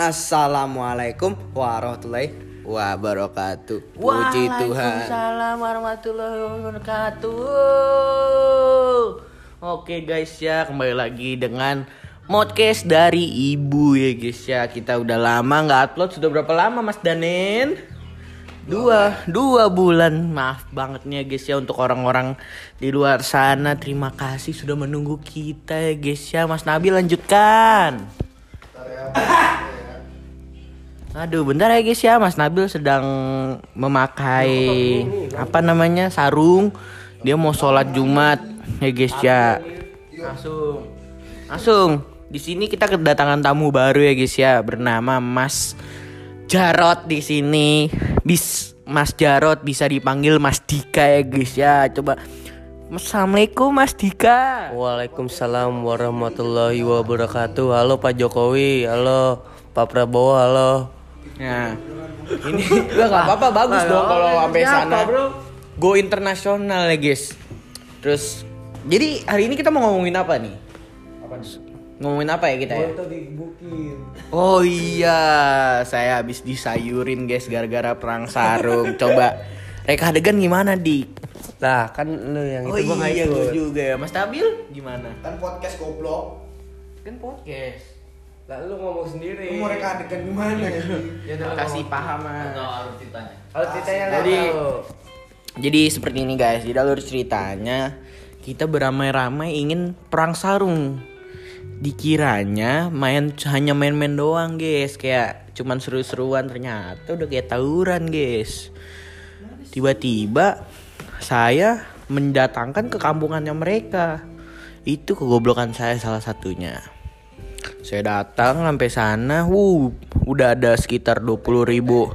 Assalamualaikum warahmatullahi wabarakatuh. Puji Tuhan. Waalaikumsalam warahmatullahi wabarakatuh. Oke guys ya, kembali lagi dengan podcast dari ibu ya guys ya. Kita udah lama nggak upload. Sudah berapa lama Mas Danen? Dua, dua bulan. Maaf banget nih ya guys ya untuk orang-orang di luar sana. Terima kasih sudah menunggu kita ya guys ya. Mas Nabi lanjutkan. Aduh, bentar ya guys ya, Mas Nabil sedang memakai apa namanya sarung. Dia mau sholat Jumat ya guys ya. Langsung, langsung. Di sini kita kedatangan tamu baru ya guys ya, bernama Mas Jarot di sini. Bis Mas Jarot bisa dipanggil Mas Dika ya guys ya. Coba Assalamualaikum Mas Dika. Waalaikumsalam warahmatullahi wabarakatuh. Halo Pak Jokowi, halo Pak Prabowo, halo. Nah, ini gak apa-apa bagus dong kalau sampai sana. Go internasional ya guys. Terus, jadi hari ini kita mau ngomongin apa nih? Ngomongin apa ya kita ya? Oh iya, saya habis disayurin guys gara-gara perang sarung. Coba reka adegan gimana di? Lah kan lu yang Oh itu gua iya, gue juga ya. Mas Tabil gimana? Kan podcast goblok. Kan podcast. Lah lu ngomong sendiri. Lu mau reka adegan gimana? Kasih paham Mas. Kalau ceritanya Jadi Jadi Jadi seperti ini guys, di alur ceritanya kita beramai-ramai ingin perang sarung. Dikiranya main hanya main-main doang guys, kayak cuman seru-seruan ternyata udah kayak tawuran guys. Tiba-tiba saya mendatangkan ke kampungannya mereka. Itu kegoblokan saya salah satunya. Saya datang sampai sana, wuh, udah ada sekitar 20 ribu.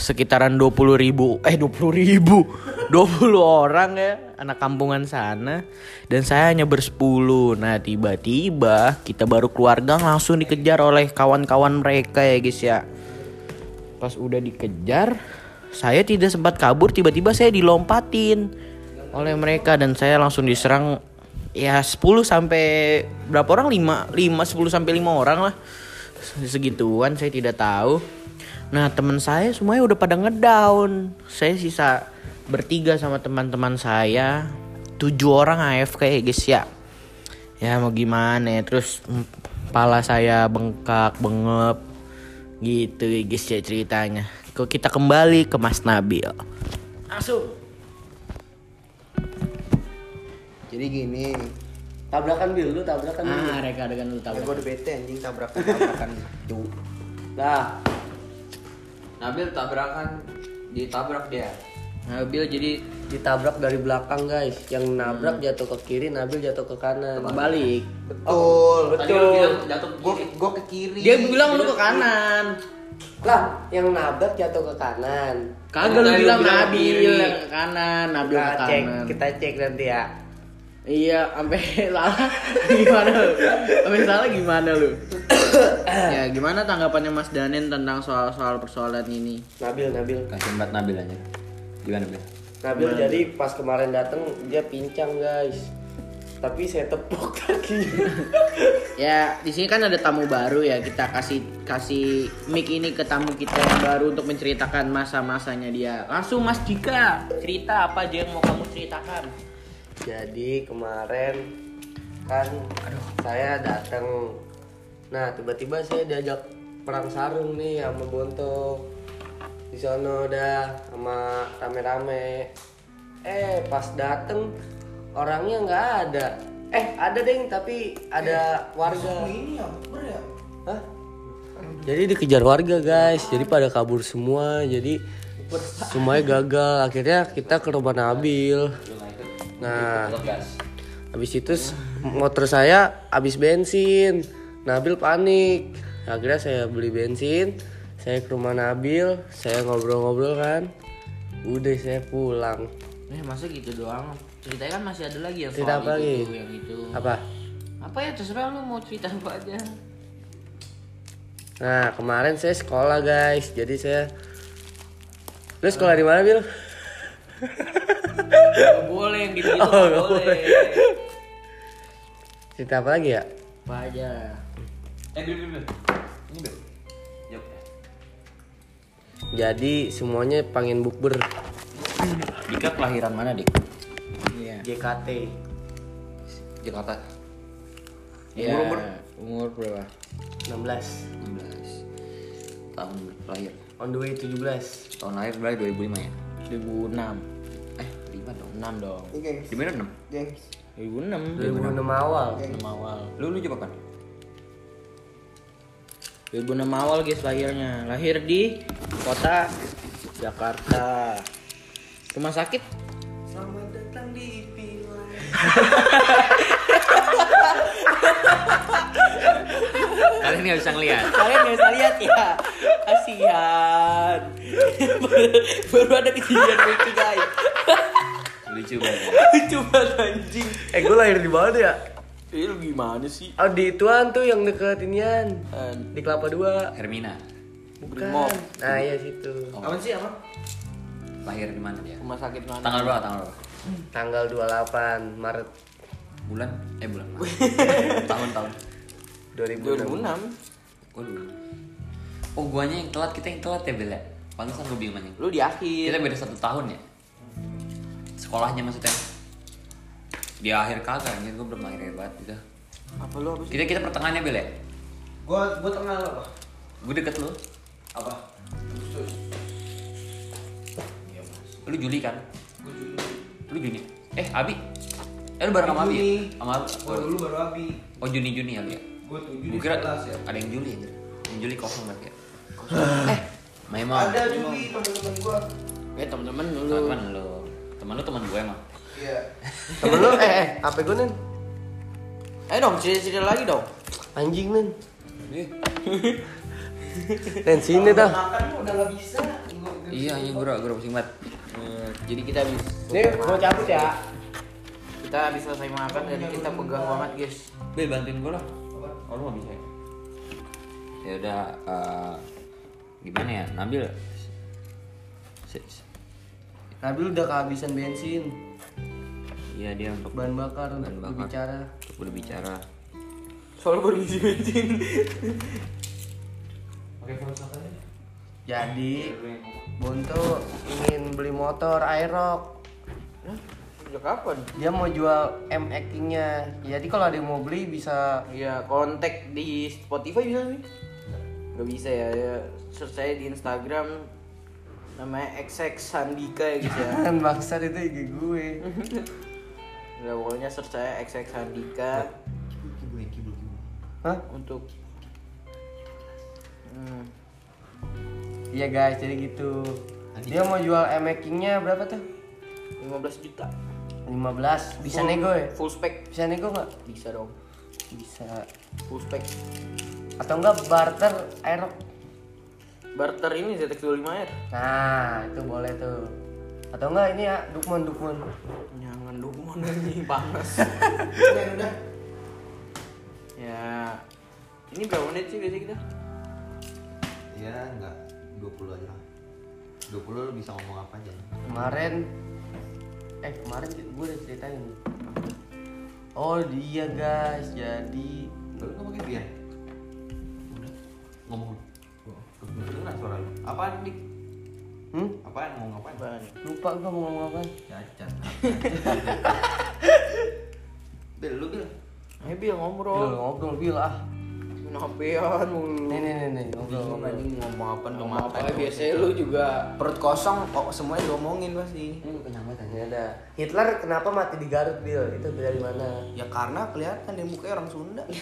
Sekitaran 20 ribu. Eh 20 ribu. 20 orang ya anak kampungan sana. Dan saya hanya bersepuluh. Nah tiba-tiba kita baru keluarga langsung dikejar oleh kawan-kawan mereka ya guys ya. Pas udah dikejar saya tidak sempat kabur. Tiba-tiba saya dilompatin oleh mereka dan saya langsung diserang ya 10 sampai berapa orang? 5 5 10 sampai 5 orang lah. Segituan saya tidak tahu. Nah teman saya semuanya udah pada ngedown. Saya sisa bertiga sama teman-teman saya. Tujuh orang AFK ya guys ya. Ya mau gimana? Ya Terus mm, kepala saya bengkak, bengep. Gitu ya guys ya ceritanya. Kok kita kembali ke Mas Nabil? Masuk Jadi gini, tabrakan bil lu tabrakan bil. Ah reka dengan lu ya tahu gue udah bete anjing tabrakan tabrakan itu. Lah, Nabil tabrakan ditabrak dia. Nabil jadi ditabrak dari belakang guys. Yang nabrak jatuh ke kiri, Nabil jatuh ke kanan. balik Betul, Tadi lu bilang jatuh ke Gue kiri. gue ke kiri. Dia bilang lu ke kanan Lah, yang nabrak jatuh ke kanan. Kagak lu bilang bilang Nabil ke kanan Nabil Kita ke cek, kanan kita cek nanti ya. Iya, sampai salah gimana lu? Sampai salah gimana lu? ya, gimana tanggapannya Mas Danen tentang soal-soal persoalan ini? Nabil, Nabil. Kasih mbak Nabil aja. Gimana Bil? Nabil jadi pas kemarin datang dia pincang guys. Tapi saya tepuk kaki. Ya, di sini kan ada tamu baru ya. Kita kasih kasih mic ini ke tamu kita yang baru untuk menceritakan masa-masanya dia. Langsung Mas Dika, cerita apa aja yang mau kamu ceritakan? Jadi kemarin kan saya datang. Nah tiba-tiba saya diajak perang sarung nih sama Bonto. Di sono udah sama rame-rame. Eh pas dateng orangnya nggak ada. Eh ada deng tapi ada warga. Ini ya, ber ya. Hah? Jadi dikejar warga guys, jadi pada kabur semua, jadi semuanya gagal. Akhirnya kita ke rumah Nabil. Nah, habis itu motor saya habis bensin. Nabil panik. Akhirnya saya beli bensin, saya ke rumah Nabil, saya ngobrol-ngobrol kan. Udah saya pulang. Eh, masa gitu doang? Ceritanya kan masih ada lagi yang Cerita soal apa lagi? itu, yang itu. Apa? Apa ya terserah lu mau cerita apa aja. Nah, kemarin saya sekolah guys, jadi saya Lu sekolah di mana, Bil? Gak boleh yang gitu-gitu Oh, nggak nggak boleh. Cerita apa lagi ya? Apa aja? Eh Bil Bil. Ini. Jawab ya. Jadi semuanya pengen bukber Dika kelahiran mana, Dik? Iya. JKT. Jakarta. Iya. Umur, umur? Umur berapa? 16 16 tahun lahir. on the way 17. Tahun lahir berarti 2005 ya? 2006. 5 dong. 6 dong. Gengs. Di mana 6? Gengs. 2006. 2006 awal. 2006 awal. Lu lu jawab kapan? 2006 awal guys lahirnya. Lahir di kota Jakarta. Rumah sakit? Selamat datang di Pilar. Kalian nggak bisa ngeliat. Kalian nggak bisa lihat ya? Kasihan. Baru ada kejadian lucu guys. Lucu banget. Lucu banget anjing. Eh gue lahir di mana ya? Eh lu gimana sih? Oh di ituan tuh yang deket inian Eh, Di Kelapa Dua Hermina. Bukan Brimob. Nah iya situ Oh, Apa sih apa? lahir di mana dia? Rumah sakit mana? Tanggal berapa? Tanggal berapa? Tanggal 28 Maret Bulan? Eh bulan. tahun tahun. 2006 2006. Oh, oh guanya yang telat, kita yang telat ya Bel ya? Pantesan gue bingung aja. Lu di akhir. Kita beda satu tahun ya? Sekolahnya maksudnya? Di akhir kagak, anjir gue belum akhir banget gitu. Apa lu apa sih? Kita kita pertengahannya Bel ya? Gua gua tengah lo apa? Gue deket lu. Apa? Agustus. Iya. Lu Juli kan? Gua Juli. Lu Juni? Eh, Abi? Eh, lu bareng sama Abi ya? Juni. Sama Abi? Gua dulu baru Abi. Oh, Juni Juni ya lu ya? Gue di kira sebelas ya. ada yang Juli anjir. Yang Juli kosong berarti ya? eh, memang. Ada Juli teman-teman gua. Eh teman-teman lu. Teman lu. Teman lu teman gue emang. Iya. Temen lu eh eh HP gue nen Ayo dong, cerita-cerita lagi dong. Anjing nen Nen sini dah Makan udah gak bisa. Iya, iya gue gue pusing banget. Eh, jadi kita habis Nih gue cabut ya kita habis selesai makan dan kita pegah banget guys. Bel bantuin gue lah. Apa? Oh lu gak bisa ya? Ya udah eh, gimana ya? Nabil Nabil udah kehabisan bensin Iya dia untuk Bahan bakar untuk Bahan bakar. berbicara untuk berbicara. Soalnya baru isi bensin. Aja. Jadi Bonto ingin beli motor Aerox Sejak kapan? Dia mau jual M nya Jadi kalau ada yang mau beli bisa Ya kontak di Spotify bisa sih? Gak bisa ya, ya search saya di Instagram namanya XX Sandika ya guys ya. Kan bangsat itu IG gue Ya pokoknya search saya XX Sandika. Hah? untuk hmm, Iya guys jadi gitu Dia mau jual M nya berapa tuh? 15 juta. 15 Bisa Full- nego ya? Full spec Bisa nego nggak? bisa dong. Bisa Full spec. Atau enggak barter Aerox Barter ini ZX25R. Nah itu boleh tuh Atau enggak ini ya Dukman Dukman Jangan dukun ini panas. Udah, udah. ya ini berapa menit sih biasanya kita? Iya, enggak. 20 aja lah. 20 lu bisa ngomong apa aja. Kemarin Eh kemarin gue udah ceritain Oh dia guys Jadi Lu pakai biar. Udah. Ngomong. Kedengeran suara lu. Apaan, Dik? Hmm? Apaan ngomong apaan? Apaan? Lupa gue mau ngomong apa Cacat. Bil, lu bil. Ayo Bil Bil ngobrol. ngobrol Bil ah Kenapean mulu. Nih nih nih nih ngobrol ngobrol anjing ngomong apa Ngomong apa, biasanya lu juga perut kosong kok semuanya diomongin pasti. Ini lu kenyang banget ya ada Hitler kenapa mati di Garut Bil? Itu dari mana? Ya karena kelihatan dia mukanya orang Sunda.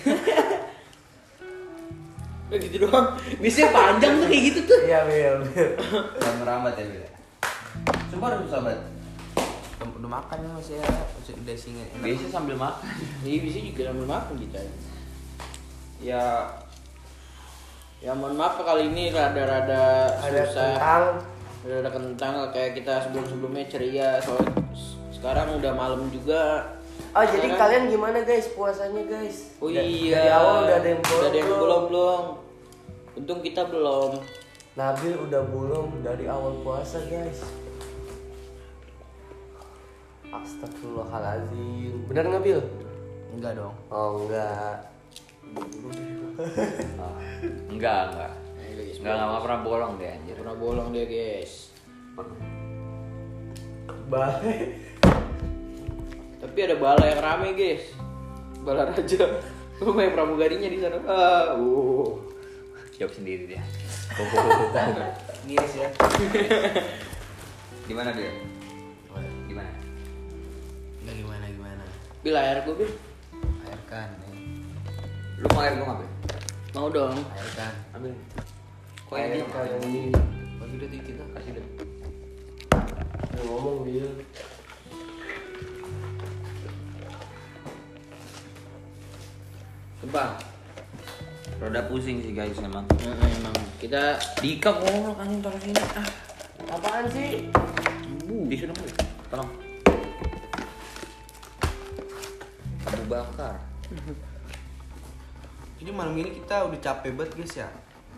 Udah gitu doang. Biasanya panjang tuh kayak gitu tuh. Iya Bil Dan merambat ya, Bil. Sumpah udah susah banget. Udah, makan ya ya. Masih udah singa. Biasanya sambil makan. Iya bisa juga sambil makan gitu aja. Ya Ya mohon maaf kali ini rada-rada Ada susah. kentang Rada kentang kayak kita sebelum-sebelumnya ceria soal sekarang udah malam juga. Oh jadi Sekarang- kalian gimana guys puasanya guys? Oh iya. Dari awal udah ada yang bolong Udah ada yang belum belum. Untung kita belum. Nabil udah belum dari awal puasa guys Astagfirullahaladzim Bener nggak Bil? Enggak dong. Oh enggak Oh, enggak, enggak. Enggak, enggak pernah bolong deh anjir. Pernah bolong dia guys. Balai. Tapi ada bala yang rame guys. Bala raja. Rumah pramugarinya di sana. Ah, uh. Jawab sendiri dia. Ngiris ya. Di mana dia? Di mana? Nggak gimana gimana. Bil air gue bil. Airkan, nih. Lu mau air gua ngambil? Mau dong. Airkan. Ambil. Kok Air ini? kayak ini Bagi udah kita. Kasih deh. Yang ngomong Bil Sumpah. Roda pusing sih guys emang. Nah, emang kita Dika ngomong anjing taruh sini. Ah, Apaan sih? di sini dulu. Tolong. Abu bakar. Jadi malam ini kita udah capek banget guys ya.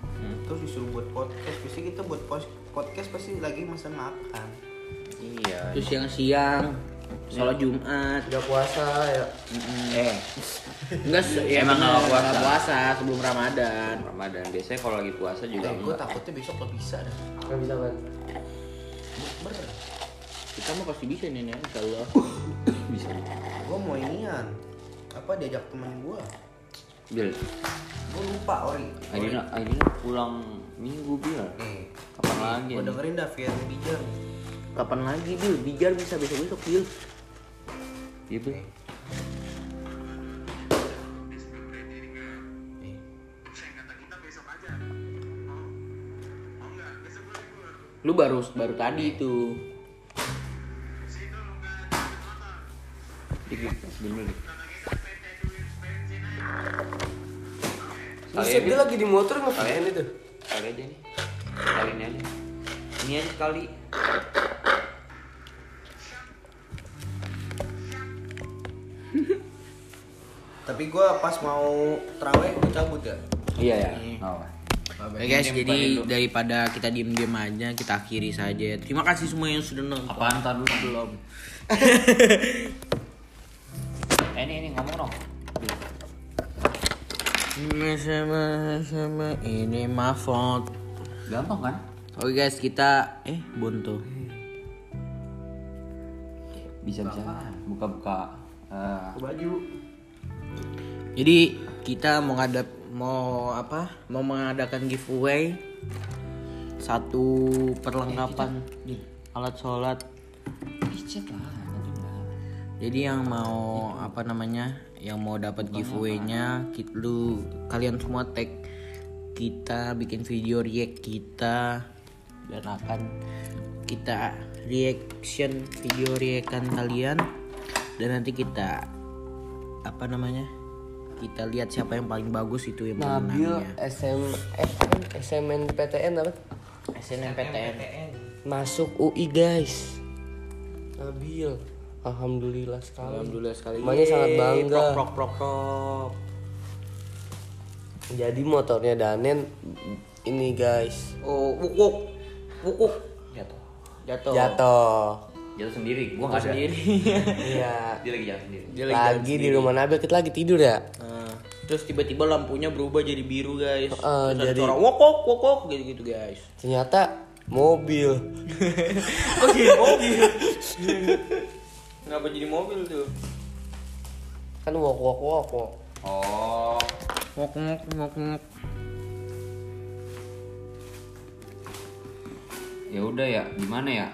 Hmm. Terus disuruh buat podcast. Biasanya kita buat podcast pasti lagi masa makan. Iya. terus siang-siang sholat Jumat. Udah puasa ya Eh, Enggak ya Emang nggak puasa. nggak puasa sebelum Ramadan. Ramadan biasanya kalau lagi puasa juga Eh, gue takutnya besok gak bisa dah. Gak bisa kan? Ber. Kita mah pasti bisa nih, Nen, insyaallah. Bisa. Gue mau inian. Apa diajak temen gue? Bil, Gue lupa Ori. Aidina, Aidina pulang minggu bil. Nih. Kapan lagi? Gue dengerin dah Fian Bijar. Kapan lagi, Bil? Bijar bisa besok-besok, Bil. Iya bil. Lu baru baru tadi itu. Dik, dik, bil dulu dik. Buset dia lagi di motor ngapain itu? Kali aja nih. Kali ini aja. Ini aja sekali. Tapi gue pas mau terawih gue cabut ya. Iya ya. Oh. Oke guys, jadi daripada kita diem-diem aja, kita akhiri saja. Terima kasih semua yang sudah nonton. Apaan tar dulu? Belum. Eh ini ini ngomong dong. Sama sama ini mafot. Gampang kan? Oke guys, kita eh bonto. Bisa bisa. Buka-buka. eh, baju. Jadi kita mau ngadap mau apa? Mau mengadakan giveaway satu perlengkapan alat sholat. Picet lah. nanti lah. Jadi yang mau apa namanya? Yang mau dapat giveaway-nya, kit- lu kalian semua tag kita bikin video react kita dan akan kita reaction video reactan kalian dan nanti kita apa namanya? Kita lihat siapa yang paling bagus itu yang Nabil. SM SM SMNPTN apa? SNMPTN. Masuk UI guys. Nabil, alhamdulillah sekali. Alhamdulillah sekali. Emaknya sangat bangga. Prok prok prok prok. Jadi motornya Danen ini guys Oh, wuk wuk. Wuk wuk. Jatuh. Jatuh. jatuh. Jatuh sendiri. Gua nggak ada. sendiri. Iya. Dia lagi jatuh sendiri. Dia Lagi di rumah Nabil kita lagi tidur ya. Nah, terus tiba-tiba lampunya berubah jadi biru guys. Heeh, terus ada jadi- suara wok wok wok wok gitu gitu guys. Ternyata mobil. Kok jadi mobil? Kenapa jadi mobil tuh? Kan wok wok wok wok. Oh. Wok wok wok wok. Ya udah ya. Gimana ya?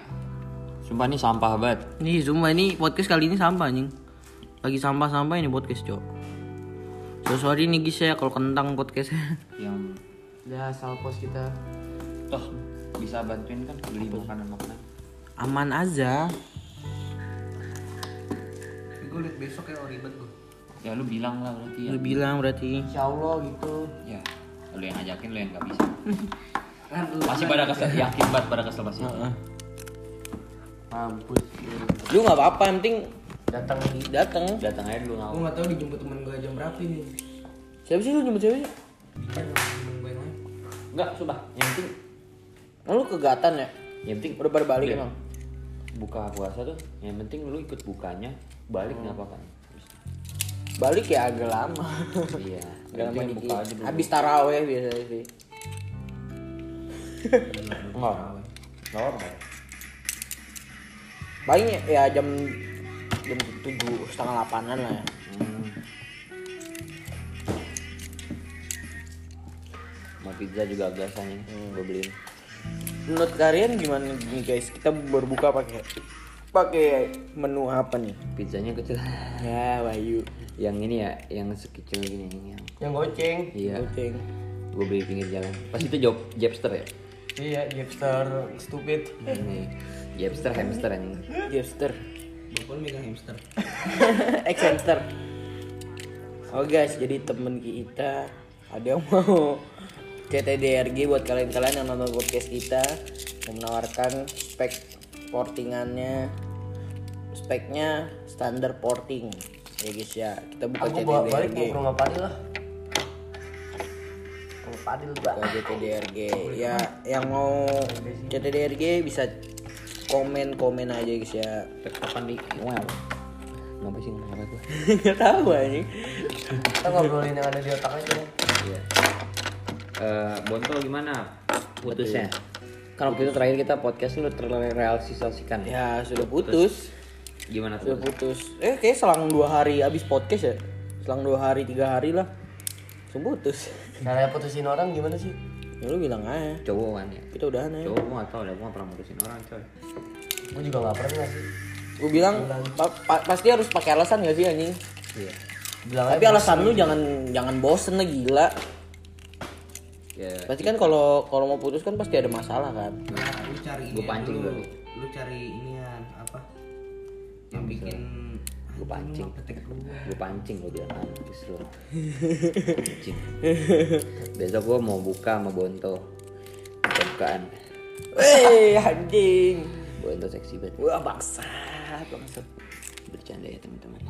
Sumpah ini sampah banget. Nih, cuma ini podcast kali ini sampah anjing. Lagi sampah-sampah ini podcast, Cok. So sorry nih guys ya kalau kentang podcastnya. Yang Ya asal pos kita. toh bisa bantuin kan beli makanan-makanan. Aman aja. Gue liat besok ya ribet gue. Ya lu bilang lah berarti ya. Lu bilang berarti. Insya Allah gitu. Ya. Lu yang ngajakin lu yang nggak bisa. Masih pada kesel, yakin banget pada kesel pasti. Heeh. Mampus. Lu nggak apa-apa, yang penting Datang datang. Datang aja dulu Gue ngawur. gak tau dijemput temen gue jam berapa ini. Siapa sih lu nyebut siapa sih? Lain. Enggak, sumpah. Yang penting Oh, lu kegatan ya? yang penting Udah pada balik Iya. emang. buka puasa tuh yang penting lu ikut bukanya balik nggak apa-apa balik ya agak lama Iya. agak lama dikit buka aja dulu. habis taraweh biasanya sih Enggak. Enggak. Paling ya jam jam tujuh setengah delapanan lah ya Hmm. Mau pizza juga biasanya gue beliin. menurut kalian gimana nih guys kita berbuka pakai pakai menu apa nih Pizzanya kecil. ya Bayu yang ini ya, yang sekecil gini yang Yang goceng. iya. Goceng. Gue beli pinggir jalan. Pas itu job Jepster ya. Iya, hipster stupid. Ini Jepster hamster ini. Jester Bapak megang hamster. ex hamster oh guys jadi temen kita ada yang mau CTDRG buat kalian-kalian yang nonton podcast kita menawarkan spek portingannya speknya standar porting ya guys ya kita buka Aku bawa balik mau ke rumah Padil lah. Rumah Padil buka CTDRG ya yang mau CTDRG bisa komen komen aja guys ya Kapan di wow. Ngapa sih ngomong apa gue? nggak tahu anjing Kita ngobrolin yang ada di otak aja. Iya. Eh, Bonto gimana? Putusnya. Kalau kita terakhir kita podcast lu terrealisasikan ya. ya sudah putus Gimana Sudah tuh? putus. Eh kayak selang dua hari abis podcast ya. Selang dua hari tiga hari lah. Langsung putus. Caranya putusin orang gimana sih? Ya lu bilang aja. Cowok kan ya. Kita udahan aja. Cowok gua gak tau gua gak pernah mutusin orang coy. Gue juga gak pernah sih. Gue bilang pa- pa- pasti harus pakai alasan gak sih anjing? Iya. Bilang Tapi alasan lu jangan jangan bosen lah gila. Ya, Pasti kan kalau kalau mau putus kan pasti ada masalah kan. Nah, lu cari Gua ini pancing dulu. dulu. Lu cari inian apa? Yang bikin Gua pancing. Gue pancing lo biar mampus lo. Pancing. Besok gua mau buka sama Bonto. Buka bukaan. Weh anjing. Bonto seksi banget. Wah bangsat bangsat. Bercanda ya teman-teman.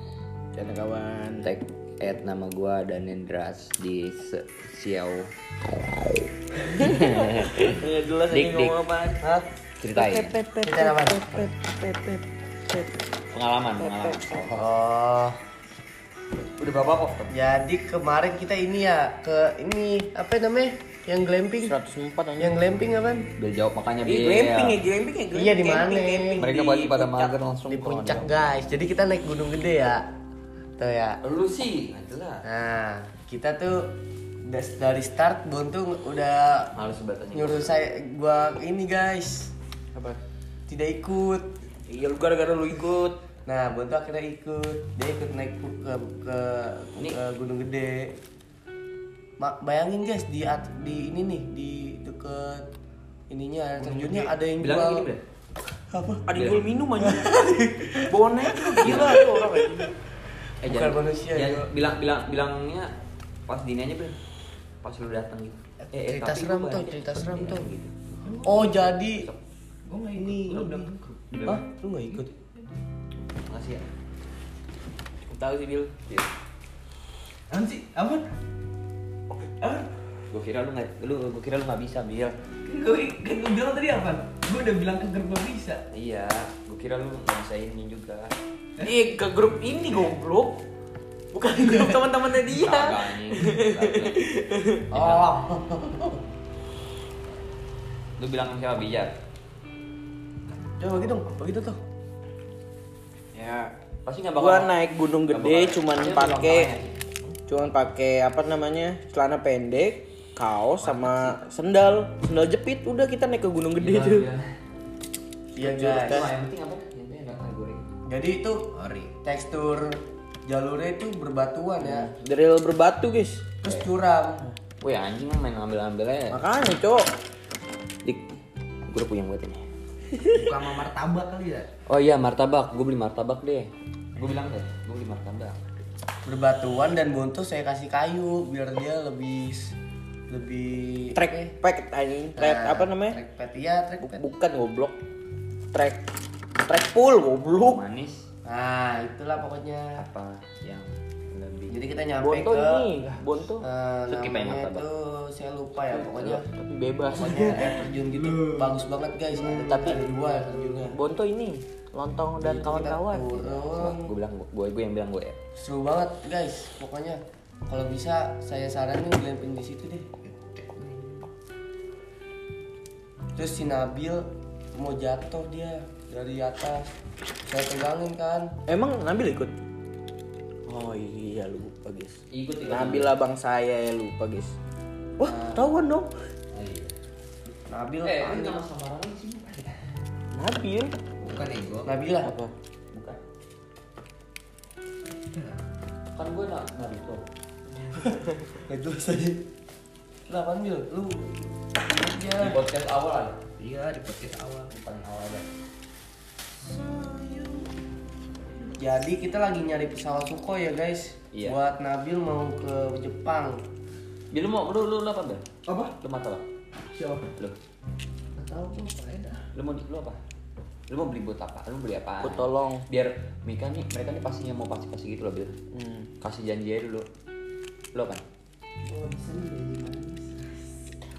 Jangan kawan. Tag add nama gua dan Nendras di Xiao. Ya jelas Dik, dik. Ceritain. Kita apa? Pengalaman, pengalaman. Oh. Udah berapa kok? Jadi kemarin kita ini ya ke ini apa namanya? Yang glamping. 104 anjing. Yang glamping apa? Udah jawab makanya Bil. glamping ya, glamping ya, Iya, di glamping, mana? Mereka pasti pada mager langsung Di puncak guys. Jadi kita naik gunung gede ya. Tuh ya. Lu sih, jelas. Nah, kita tuh dari start Bontung udah anjing. nyuruh saya gua ini guys Apa? tidak ikut. Iya lu gara-gara lu ikut. Nah, Bonto akhirnya ikut. Dia ikut naik ku- ke ke, ke Gunung Gede. Ma- bayangin guys di at- di ini nih di deket ininya air terjunnya ada yang Bilang jual gini, Bil. apa? Ada yang jual minum aja. Bonek gila tuh orang anjing. Eh, Bukan jangan- manusia, jangan- Jo. bilang bilang bilangnya pas dini aja Bil. Pas lu datang gitu. Eh, eh, cerita tapi seram tuh, cerita seram tuh. Gitu. Oh, jadi Gua nggak ini ikut. Lu ini. udah Hah? Lu gak ikut? Makasih ya. Tahu sih Bil. Apaan sih? Apa? Apa? Gua kira lu nggak lu gua kira lu nggak bisa, Bil. Gue kan gue bilang tadi apa? Gue udah bilang ke grup gua bisa. Iya, gua kira lu bisa ini juga. Ih, ke grup ini goblok. Bukan grup teman-temannya dia. Kagak anjing. Oh. Lu bilang sama siapa bijar? Coba bagi dong, begitu tuh. Ya, Pasti nggak gua bakal. naik gunung gede bakal- cuman pakai cuman pakai apa namanya? celana pendek, kaos sama sendal. Sendal jepit udah kita naik ke gunung gede Gimana, tuh. Iya guys. yang penting apa? Yang penting ada kategori. Jadi itu tekstur jalurnya itu berbatuan ya. Drill berbatu, guys. Terus curam. Wih anjing main ngambil-ngambil aja. Makanya, Cok. Dik, gue udah punya buat ini. Buka sama martabak kali ya. Oh iya martabak, gue beli martabak deh. Gue bilang deh, gue beli martabak. Berbatuan dan bonto saya kasih kayu biar dia lebih lebih Track eh, pack anjing. Track nah, apa namanya? Trackpad iya, trackpad. Bukan goblok. Track track pull goblok. Manis Nah, itulah pokoknya. apa yang? Jadi kita nyampe Bonto ke ini, Bonto. eh, Skip aja namanya itu saya lupa ya pokoknya. Tapi bebas. Pokoknya air terjun gitu bagus banget guys. Ada, Tapi ada dua air terjunnya. Bonto ini lontong dan kawan-kawan Gue bilang gue gue yang bilang gue ya. seru banget guys pokoknya kalau bisa saya saranin glamping di situ deh terus si Nabil mau jatuh dia dari atas saya pegangin kan emang Nabil ikut oh iya lupa guys Ikut. Nabil abang saya ya lupa guys wah tahuan dong Nabil Eh, panik. ini nama samaran sih. Nabil Bukan ego. Nabila apa Bukan. Kan gue nak Naruto. Gak jelas aja Kenapa Bil? Lu Di aja podcast awal. Iya di podcast awal. Paling awal ada. Jadi kita lagi nyari pesawat Sukhoi ya guys Iya. Buat Nabil mau ke Jepang Bil lu mau lu lu, lu apa Bil? Apa? Lu mau apa? Siapa? Lu. Gak tahu gue dah. Lu mau lu apa? Lu mau beli buat apa? Lu beli apa? Aku tolong. Biar mereka nih mereka nih pastinya mau pasti pasti gitu loh Bil. hmm. Kasih janji aja dulu. Lu apa?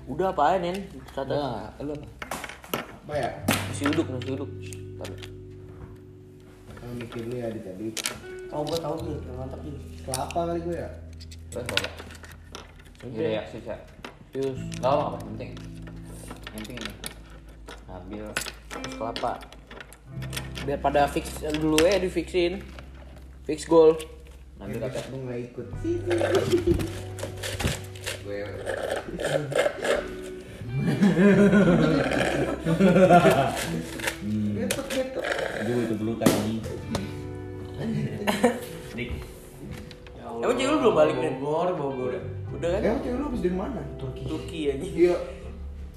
udah apaan Nen kata Nah, lu apa? Apa ya? nasi uduk nasi uduk Taruh. Kalau mikir dulu ya di tadi. Oh gue tau Bil, yang mantap Bil Kelapa kali gue ya. Terus? Udah ya, susah. Yus Gak apa penting. Penting ini. Terus kelapa biar pada fix dulu ya di fixin fix goal Nabil kata. Gue nggak ikut. gue balik Nen Bogor, Bogor udah kan Emang cewek lu habis dari mana? Turki Turki aja Iya.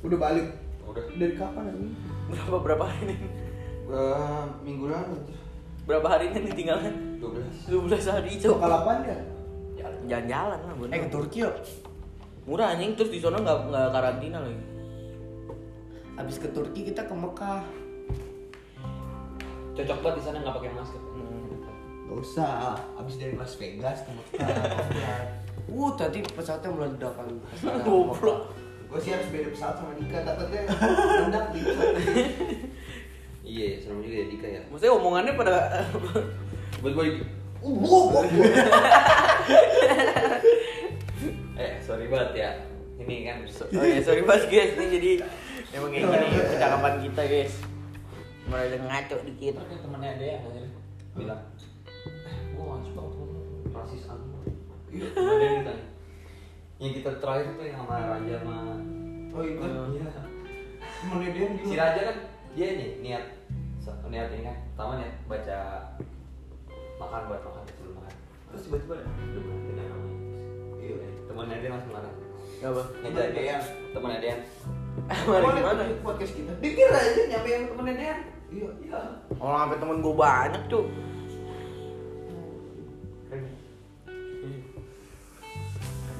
Udah balik. Udah. Dari kapan ini? berapa berapa hari Nen Uh, minggu lalu berapa hari Nen ditinggalkan 12. 12 hari Itu cok kalapan ya? jalan-jalan lah bener Eh ke Turki yuk murah anjing terus di sana nggak nggak karantina lagi Abis ke Turki kita ke Mekah Cocok banget di sana nggak pakai masker. Gak usah. Abis dari Las Vegas ke Mekah. Uh tadi pesawatnya meledak kan goblok Gue sih harus beda pesawat sama Dika. Takutnya meledak pesawat. Iya, serem juga ya Dika ya. maksudnya omongannya pada Buat gue Uh, Eh, sorry banget ya. Ini kan oh ya sorry banget guys ini jadi emang kayak gini percakapan kita guys mulai ngaco dikit kayak temennya ada yang akhirnya bilang aku iya dia ditanya yang kita terakhir tuh yang sama Raja sama Oh itu. iya. Temennya dia si Raja kan dia nih niat. Niat ini kan pertama niat baca makan buat makan sebelum makan. Terus tiba-tiba ada berhenti dah namanya. Iya. Temennya dia langsung marah. Apa? Ngejar Dean. temennya dia Mari gimana podcast kita? Dikira aja nyampe yang temennya dia. Iya. iya. Orang sampai temen gue banyak tuh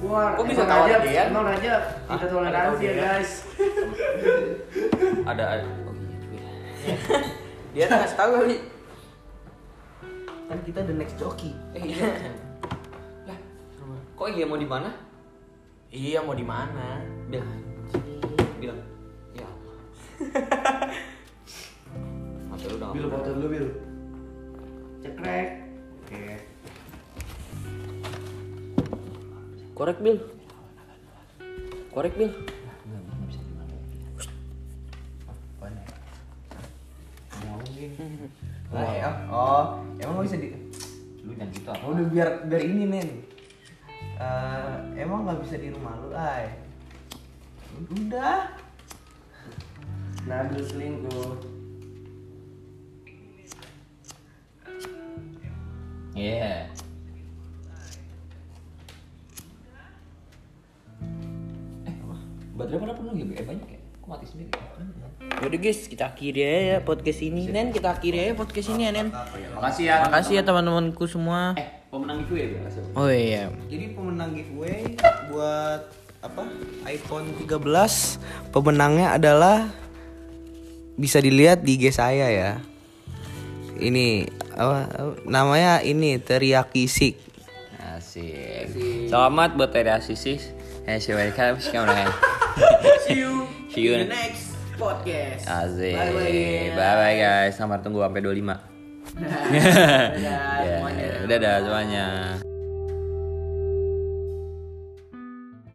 Wah, Kok bisa tahu dia? Emang Raja kita toleransi ya dia? guys. Ada ada. Oh iya dia ngasih tahu kali Kan kita the next jockey. eh iya. Lah kok iya mau di mana? Iya mau di mana? Bilang bilang. Ya mata lu udah Bil foto dulu Bil. Cekrek korek bil korek bil Lah ya. Oh, emang gak bisa di lu jangan gitu apa Oh, udah biar biar ini nen. Eh, emang nggak bisa di rumah lu, ay. Udah. Nabil selingkuh iya baterai pada penuh ya eh banyak ya kok mati sendiri Yaudah guys, kita akhiri aja ya podcast ini. Nen, kita akhiri aja podcast ini ya, Nen. makasih ya Makasih ya teman-temanku semua. eh pemenang giveaway ya Oh iya. Jadi pemenang giveaway buat apa? iPhone 13. Pemenangnya adalah bisa dilihat di IG saya ya. Ini apa, namanya ini teriyaki sik. Asik. Selamat buat Tera Sisis. Eh, si mereka habis kamu See you. See you in the next Podcast. Asik. Bye bye. Bye bye guys. Sampai tunggu sampai 25. Dadah Ya, semuanya. Dadah semuanya.